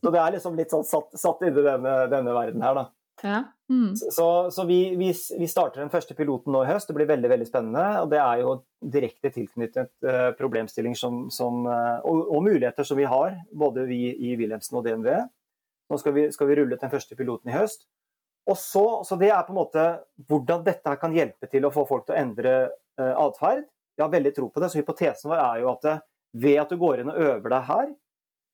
så det er liksom litt sånn satt, satt inni denne, denne verden her, da. Ja. Mm. Så, så vi, vi, vi, starter den første piloten nå i høst. Det blir veldig veldig spennende. og Det er jo direkte tilknyttet uh, problemstillinger som, som, uh, og, og, muligheter som vi har, både vi i Wilhelmsen og DNV. Nå skal vi, skal vi rulle ut den første piloten i høst. Og så, så Det er på en måte hvordan dette kan hjelpe til å få folk til å endre uh, atferd. Jeg har veldig tro på det. så Hypotesen vår er jo at det, ved at du går inn og øver deg her,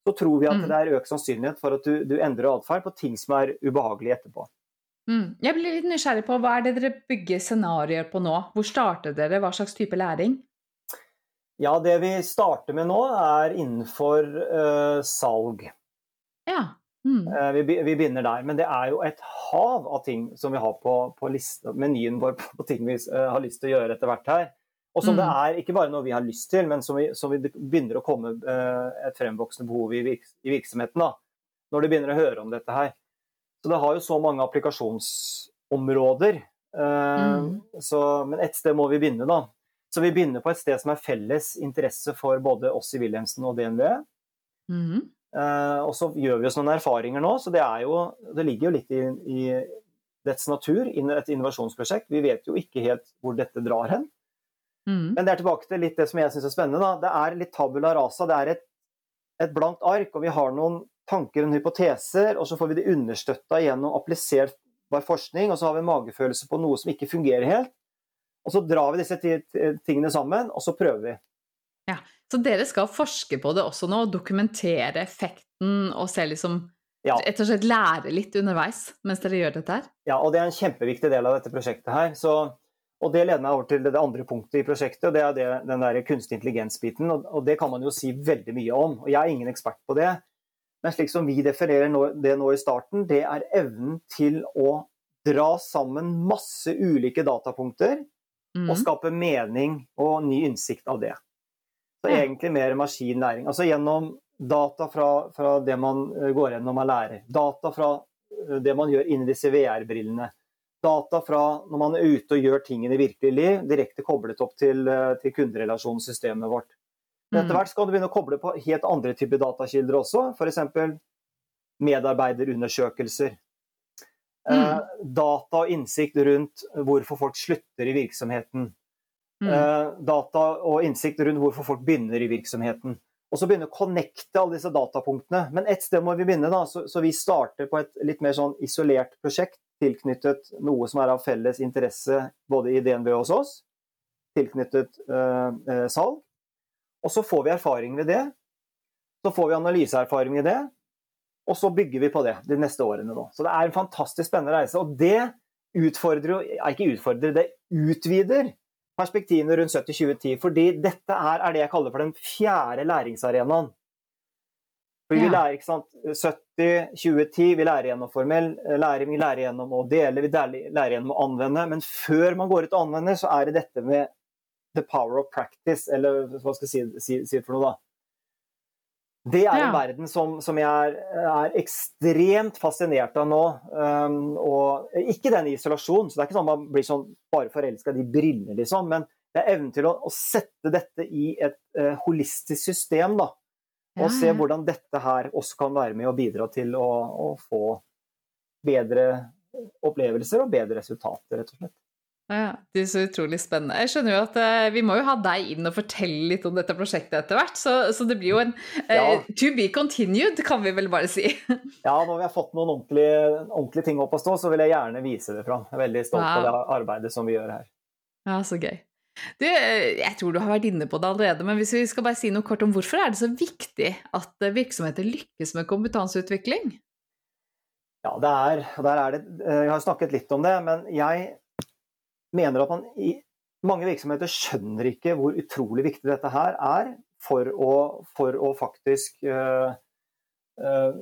så tror vi at mm. det er økt sannsynlighet for at du, du endrer atferd på ting som er ubehagelige etterpå. Mm. Jeg blir litt nysgjerrig på hva er det dere bygger scenarioer på nå? Hvor starter dere? Hva slags type læring? Ja, Det vi starter med nå, er innenfor uh, salg. Mm. Uh, vi, vi, begynner der. Men det er jo et hav av ting som vi har på, på liste, menyen vår på, ting vi uh, har lyst til å gjøre etter hvert her. Og som mm. det er ikke bare noe vi har lyst til, men som vi, som vi begynner å komme uh, et fremvoksende behov i, virks, i virksomheten. da, Når de begynner å høre om dette her. Så det har jo så mange applikasjonsområder. Mm. Så, men ett sted må vi begynne, da. Så vi begynner på et sted som er felles interesse for både oss i Wilhelmsen og DNV. Mm. Uh, og så gjør vi oss noen erfaringer nå, så det, jo, det ligger jo litt i, i dets natur, et innovasjonsprosjekt. Vi vet jo ikke helt hvor dette drar hen. Mm. Men det er tilbake til litt det som jeg syns er spennende. Da. Det er litt tabula rasa. Det er et, et blankt ark, og vi har noen tanker og hypoteser, og så får vi det understøtta gjennom appliserbar forskning, og så har vi en magefølelse på noe som ikke fungerer helt. Og så drar vi disse tingene sammen, og så prøver vi. Ja, Så dere skal forske på det også nå, og dokumentere effekten og se liksom ja. Rett og slett lære litt underveis mens dere gjør dette her? Ja, og det er en kjempeviktig del av dette prosjektet her. Så, og det leder meg over til det, det andre punktet i prosjektet, og det er det, den der kunstig intelligens-biten. Og, og, det kan man jo si veldig mye om. Og jeg er ingen ekspert på det. Men slik som vi definerer nå, det nå i starten, det er evnen til å dra sammen masse ulike datapunkter mm. og skape mening og ny innsikt av det. Så egentlig mer maskinlæring. Altså gjennom data fra, fra det man eh, går gjennom av lærer. Data fra eh, det man gjør inni disse VR-brillene. Data fra når man er ute og gjør tingene i virkelig liv, direkte koblet opp til, eh, til kunderelasjonssystemet vårt. Men etter Mm. hvert skal du begynne å koble på helt andre typer datakilder også, f.eks. medarbeiderundersøkelser. Mm. data og innsikt rundt hvorfor folk slutter i virksomheten. Mm. Eh, data og innsikt rundt hvorfor folk begynner i virksomheten. Og så begynne å connecte alle disse datapunktene. Men ett sted må vi begynne, da. Så, så vi starter på et litt mer sånn isolert prosjekt tilknyttet noe som er av felles interesse både i DNB og hos oss, tilknyttet eh, eh, salg. Og så får vi erfaring ved det. Så får vi analyseerfaring i det. Og så bygger vi på det de neste årene. Da. Så det er en fantastisk spennende reise. Og det utfordrer jo Ikke utfordrer, det utvider perspektivene rundt 70-2010. Fordi dette er, er det jeg kaller for den fjerde læringsarenaen. Fordi vi lærer ikke sant, 70-2010, vi lærer gjennom formell læring, vi lærer gjennom å dele, vi lærer lærer gjennom å anvende. Men før man går ut og anvender, så er det dette med the power of practice, eller hva skal jeg si, si, si for noe, da. Det er en verden som, som jeg er, er ekstremt fascinert av nå. Um, og ikke den isolasjonen, så det er ikke sånn man blir sånn bare forelska i de brillene, liksom. Men det er evnen til å, å sette dette i et uh, holistisk system, da. Og se hvordan dette her også kan være med å bidra til å, å få bedre opplevelser og bedre resultater, rett og slett. Ja, det er så utrolig spennende. Jeg skjønner jo at uh, Vi må jo ha deg inn og fortelle litt om dette prosjektet etter hvert, så, så det blir jo en uh, Ja. To be continued, kan vi vel bare si. Ja, når vi har fått noen ordentlige, ordentlige ting opp å stå, så vil jeg gjerne vise det fram. Jeg er veldig stolt av Wow. det arbeidet som vi gjør her. Ja, så gøy. Du, eh, jeg tror du har vært inne på det allerede, men hvis vi skal bare si noe kort om hvorfor er det så viktig at virksomheter lykkes med kompetanseutvikling? Ja, det er, der er det, Jeg har snakket litt om det, men jeg mener at man i mange virksomheter skjønner ikke hvor utrolig viktig dette her er for å, for å faktisk uh, uh,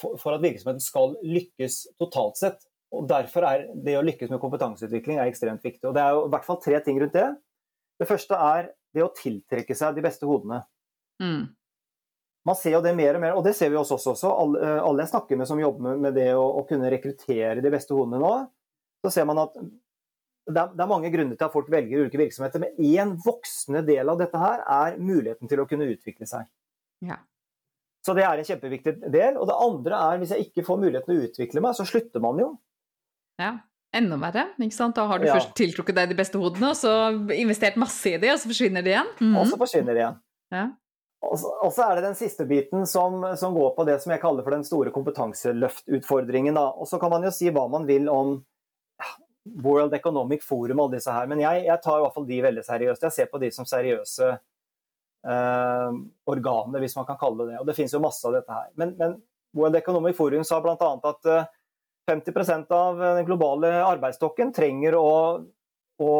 for, for at virksomheten skal lykkes totalt sett. Og Derfor er det å lykkes med kompetanseutvikling er ekstremt viktig. Og Det er jo i hvert fall tre ting rundt det. Det første er det å tiltrekke seg de beste hodene. Mm. Man ser jo det mer og mer, og det ser vi også. oss også. Alle, jeg snakker med som jobber med, med det å, å kunne rekruttere de beste hodene nå, så ser man at det er, det er mange grunner til at folk velger ulike virksomheter, men én voksende del av dette her er muligheten til å kunne utvikle seg. Ja. Så det er en kjempeviktig del. Og det andre er hvis jeg ikke får muligheten til å utvikle meg, så slutter man jo. ja. Enda verre. ikke sant? Da har du Ja. først tiltrukket deg de beste hodene, og så investert masse i det, og så forsvinner de igjen. Mhm. Og så forsvinner de igjen. Ja. Og så, og så er det den siste biten som, som går på det som jeg kaller for den store kompetanseløftutfordringen. Da. Og så kan man jo si hva man vil om World Economic Forum og alle disse her, men jeg, jeg tar i hvert fall de veldig seriøst. Jeg ser på de som seriøse eh, organer, hvis man kan kalle det det. Og det finnes jo masse av dette her. Men, men World Economic Forum sa bl.a. at eh, 50% av den globale arbeidsstokken trenger å, å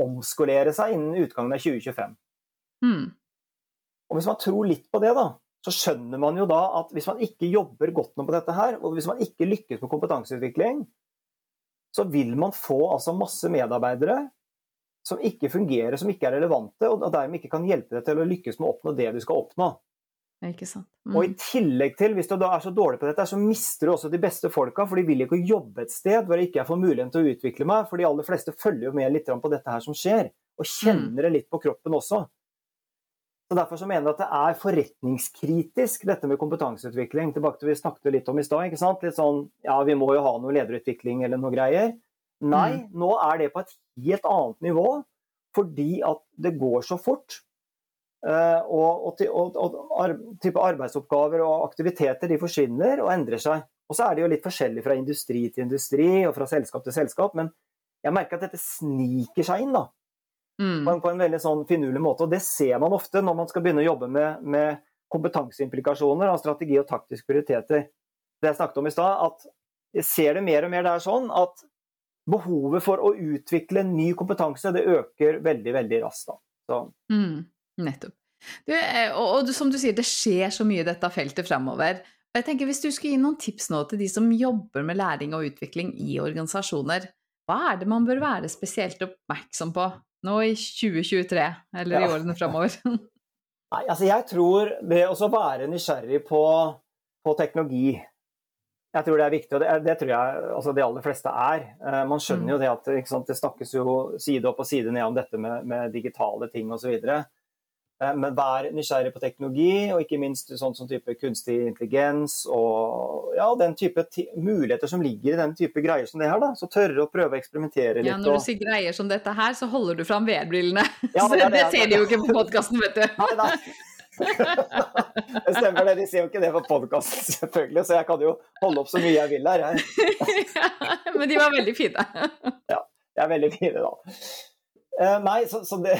omskolere seg innen utgangen av 2025. Mm. Og hvis man tror litt på det, da, så skjønner man jo da at hvis man ikke jobber godt nok på dette her, og hvis man ikke lykkes med kompetanseutvikling, så vil man få altså masse medarbeidere som ikke fungerer, som ikke er relevante, og dermed ikke kan hjelpe deg til å lykkes med å oppnå det du skal oppnå. Ikke sant. Mm. Og i tillegg til, hvis du da er så dårlig på dette, så mister du også de beste folka, for de vil ikke jobbe et sted hvor jeg ikke får muligheten til å utvikle meg, for de aller fleste følger jo med litt på dette her som skjer, og kjenner det litt på kroppen også. Så Derfor så mener jeg at det er forretningskritisk, dette med kompetanseutvikling. Tilbake til vi snakket litt om i stad. Litt sånn ja, vi må jo ha noe lederutvikling eller noe greier. Nei, nå er det på et helt annet nivå, fordi at det går så fort. Eh, og, og, og, og type arbeidsoppgaver og aktiviteter de forsvinner og endrer seg. Og så er det jo litt forskjellig fra industri til industri og fra selskap til selskap, men jeg merker at dette sniker seg inn da, Mm. på, en, på en veldig sånn finurlig måte. Og det ser man ofte når man skal begynne å jobbe med, med kompetanseimplikasjoner av strategi og taktiske prioriteter. Det jeg snakket om i stad, at jeg ser det mer og mer det er sånn at behovet for å utvikle ny kompetanse, det øker veldig, veldig raskt. Mm, nettopp. Du, eh, og, og som du sier, det skjer så mye i dette feltet fremover. Og jeg tenker, Hvis du skulle gi noen tips nå til de som jobber med læring og utvikling i organisasjoner, hva er det man bør være spesielt oppmerksom på nå i 2023, eller i årene fremover? Nei, altså jeg tror det å være nysgjerrig på, på, teknologi jeg tror det er viktig, og det, det tror jeg altså de aller fleste er. Uh, man skjønner jo mm. det at sant, det snakkes jo side opp og side ned om dette med, med digitale ting osv. Eh, men vær nysgjerrig på teknologi, og ikke minst sånn som type kunstig intelligens og ja, den type muligheter som ligger i den type greier som det her. da, Så tørre å prøve å eksperimentere litt. Ja, Når du og... sier greier som dette her, så holder du fram VR-brillene. Ja, det, det, ser de jo ikke på podkasten, vet du. Nei, nei. det stemmer det, de ser jo ikke det på podkasten, selvfølgelig, så jeg kan jo holde opp så mye jeg vil her. Jeg. ja, men de var veldig fine. ja, de er veldig fine, da. Uh, nei, så, så det,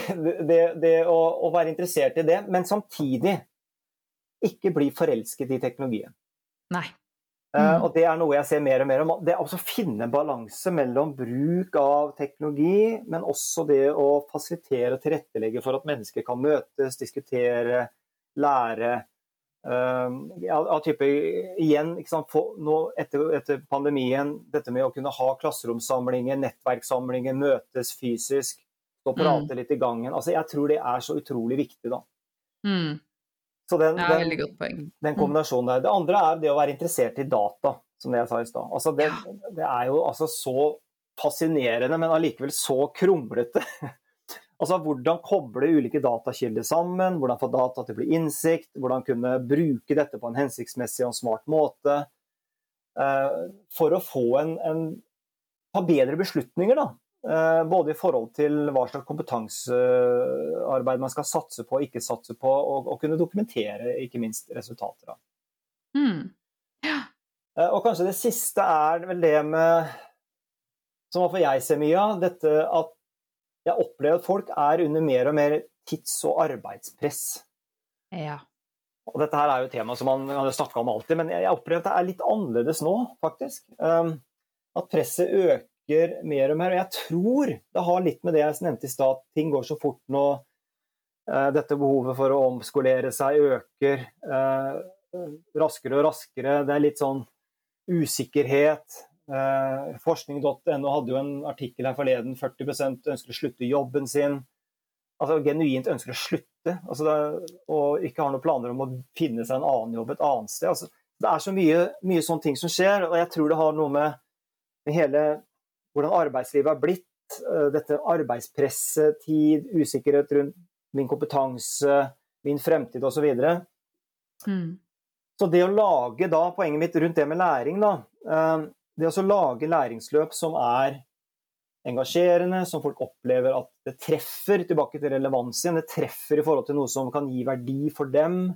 det, det å, å, være interessert i det, men samtidig ikke bli forelsket i teknologien. Nei. Eh, mm. Uh, og det er noe jeg ser mer og mer om. Det er å finne balanse mellom bruk av teknologi, men også det å fasilitere og tilrettelegge for at mennesker kan møtes, diskutere, lære. Uh, av type, igjen, nå etter, etter, pandemien, dette med å kunne ha klasseromsamlinger, nettverkssamlinger, møtes fysisk og prate mm. litt i gangen. Altså, jeg tror det er så utrolig viktig, da. Mm. Så den, ja, veldig godt poeng. den mm. kombinasjonen der. Det andre er det å være interessert i data, som det jeg sa i stad. Altså, det, det, er jo altså så fascinerende, men allikevel så kronglete. altså hvordan koble ulike datakilder sammen, hvordan få data til å bli innsikt, hvordan kunne bruke dette på en hensiktsmessig og smart måte. Uh, for å få en, en ta bedre beslutninger, da. Eh, både i forhold til hva slags kompetansearbeid man skal satse på og ikke satse på, og, og kunne dokumentere ikke minst resultater av. Mm. Ja. Eh, og kanskje det siste er vel det med Som iallfall jeg ser mye av, dette at jeg opplever at folk er under mer og mer tids- og arbeidspress. Ja. Og dette her er jo et tema som man har snakka om alltid, men jeg opplever at det er litt annerledes nå, faktisk. Um, at presset øker øker mer og mer. Og jeg tror det har litt med det jeg nevnte i stad, ting går så fort nå. Eh, dette behovet for å omskolere seg øker eh, raskere og raskere. Det er litt sånn usikkerhet. Eh, Forskning.no hadde jo en artikkel her forleden. 40 ønsker å slutte jobben sin. Altså genuint ønsker å slutte. Altså det, og ikke har noen planer om å finne seg en annen jobb et annet sted. Altså, det er så mye, mye sånne ting som skjer, og jeg tror det har noe med hele hvordan arbeidslivet har blitt. Eh, dette arbeidspresset, tid, usikkerhet rundt min kompetanse, min fremtid osv. Så, mm. så det å lage da, poenget mitt rundt det med læring, da, eh, det å lage læringsløp som er engasjerende, som folk opplever at det treffer tilbake til relevans igjen, det treffer i forhold til noe som kan gi verdi for dem.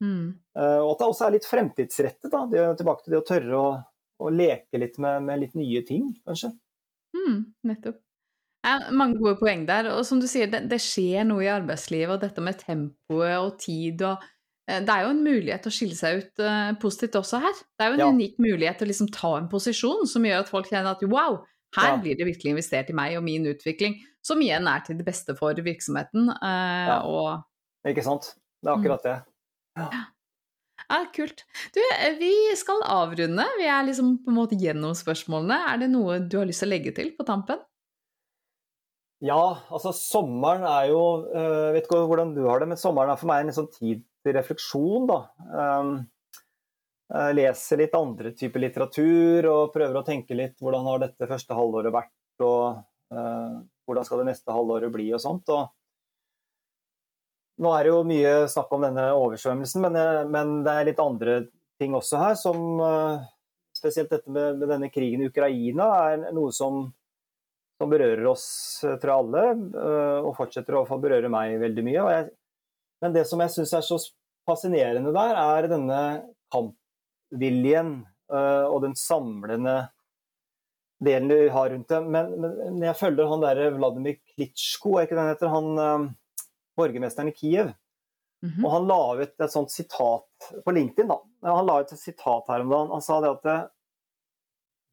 Mm. Eh, og at det også er litt fremtidsrettet. Da. Det, tilbake til det å tørre å og leke litt med, med litt nye ting, kanskje. Mm, nettopp. Ja, mange gode poeng der. Og som du sier, det, det, skjer noe i arbeidslivet, og dette med tempoet og tid og eh, Det er jo en mulighet til å skille seg ut uh, positivt også her. Det er jo en ja. unik mulighet til å liksom ta en posisjon som gjør at folk kjenner at wow, her ja. blir det virkelig investert i meg og min utvikling, som igjen er til det beste for virksomheten. Uh, og... Ikke sant. Det er akkurat det. Ja. Ja, kult. Du, vi skal avrunde. Vi er liksom på en måte gjennom spørsmålene. Er det noe du har lyst til å legge til på tampen? Ja, altså sommeren er jo Jeg eh, vet ikke hvordan du har det, men sommeren er for meg en sånn tid til refleksjon, da. Jeg leser litt andre typer litteratur og prøver å tenke litt hvordan har dette første halvåret vært, og hvordan skal det neste halvåret bli, og sånt. Og nå er det jo mye snakk om denne oversvømmelsen, men, eh, men det er litt andre ting også her. som eh, Spesielt dette med, med denne krigen i Ukraina er noe som, som berører oss, eh, tror jeg alle, og fortsetter å berøre meg veldig mye. Jeg, men det som jeg syns er så fascinerende der, er denne kampviljen og den samlende delen du har rundt det. Men, men jeg følger han derre Vladimir Klitsjko, er ikke den heter? Han borgermesteren i Kiev. Mm -hmm. Og han la ut et sånt sitat på LinkedIn. da. Han la ut et sitat her om dagen. Han sa det at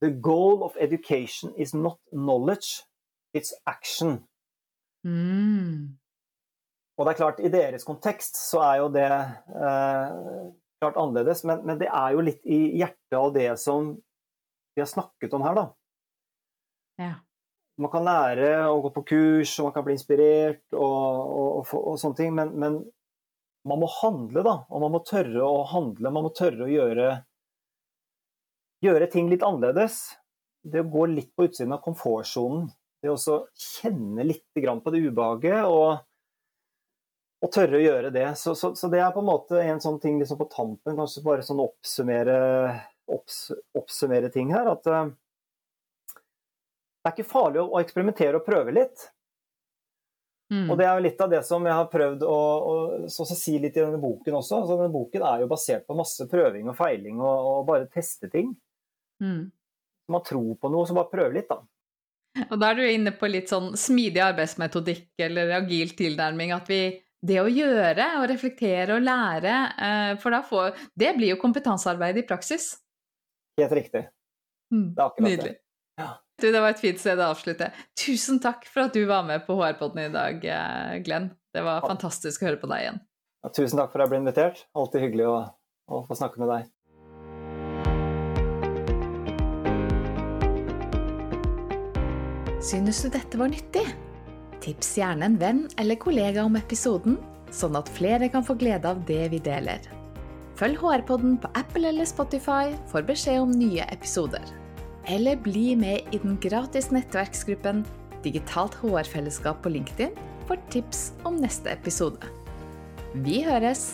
The goal of education is not knowledge, it's action. Mm. Og det er klart, i deres kontekst så er jo det eh, klart annerledes, men, men, det er jo litt i hjertet av det som vi har snakket om her, da. Ja man kan lære å gå på kurs, og man kan bli inspirert og, og, og, og sånne ting, men, men, man må handle, da. Og man må tørre å handle. Man må tørre å gjøre, gjøre ting litt annerledes. Det å gå litt på utsiden av komfortsonen. Det å kjenne litt på det ubehaget og, og, tørre å gjøre det. Så, så, så, det er på en måte en sånn ting liksom på tampen, kanskje bare sånn oppsummere, opps, oppsummere ting her. At uh, det er ikke farlig å, å eksperimentere og prøve litt. Mm. Og det er jo litt av det som jeg har prøvd å, å si litt i denne boken også. Altså, denne boken er jo basert på masse prøving og feiling og, og bare teste ting. Mm. Man tror på noe, så bare prøve litt, da. Og da er du inne på litt sånn smidig arbeidsmetodikk eller agil tilnærming. At vi Det å gjøre og reflektere og lære, eh, for da får Det blir jo kompetansearbeid i praksis. Helt riktig. Mm. Det er akkurat Nydelig. det. Du, det var et fint sted å avslutte. Tusen takk for at du var med på HR-podden i dag, eh, Glenn. Det var fantastisk å høre på deg igjen. Ja, tusen takk for at jeg ble invitert. Alltid hyggelig å, å få snakke med deg. Synes du dette var nyttig? Tips gjerne en venn eller kollega om episoden, sånn at flere kan få glede av det vi deler. Følg HR-podden på Apple eller Spotify for beskjed om nye episoder eller bli med i den gratis nettverksgruppen Digitalt HR-fellesskap på LinkedIn for tips om neste episode. Vi høres!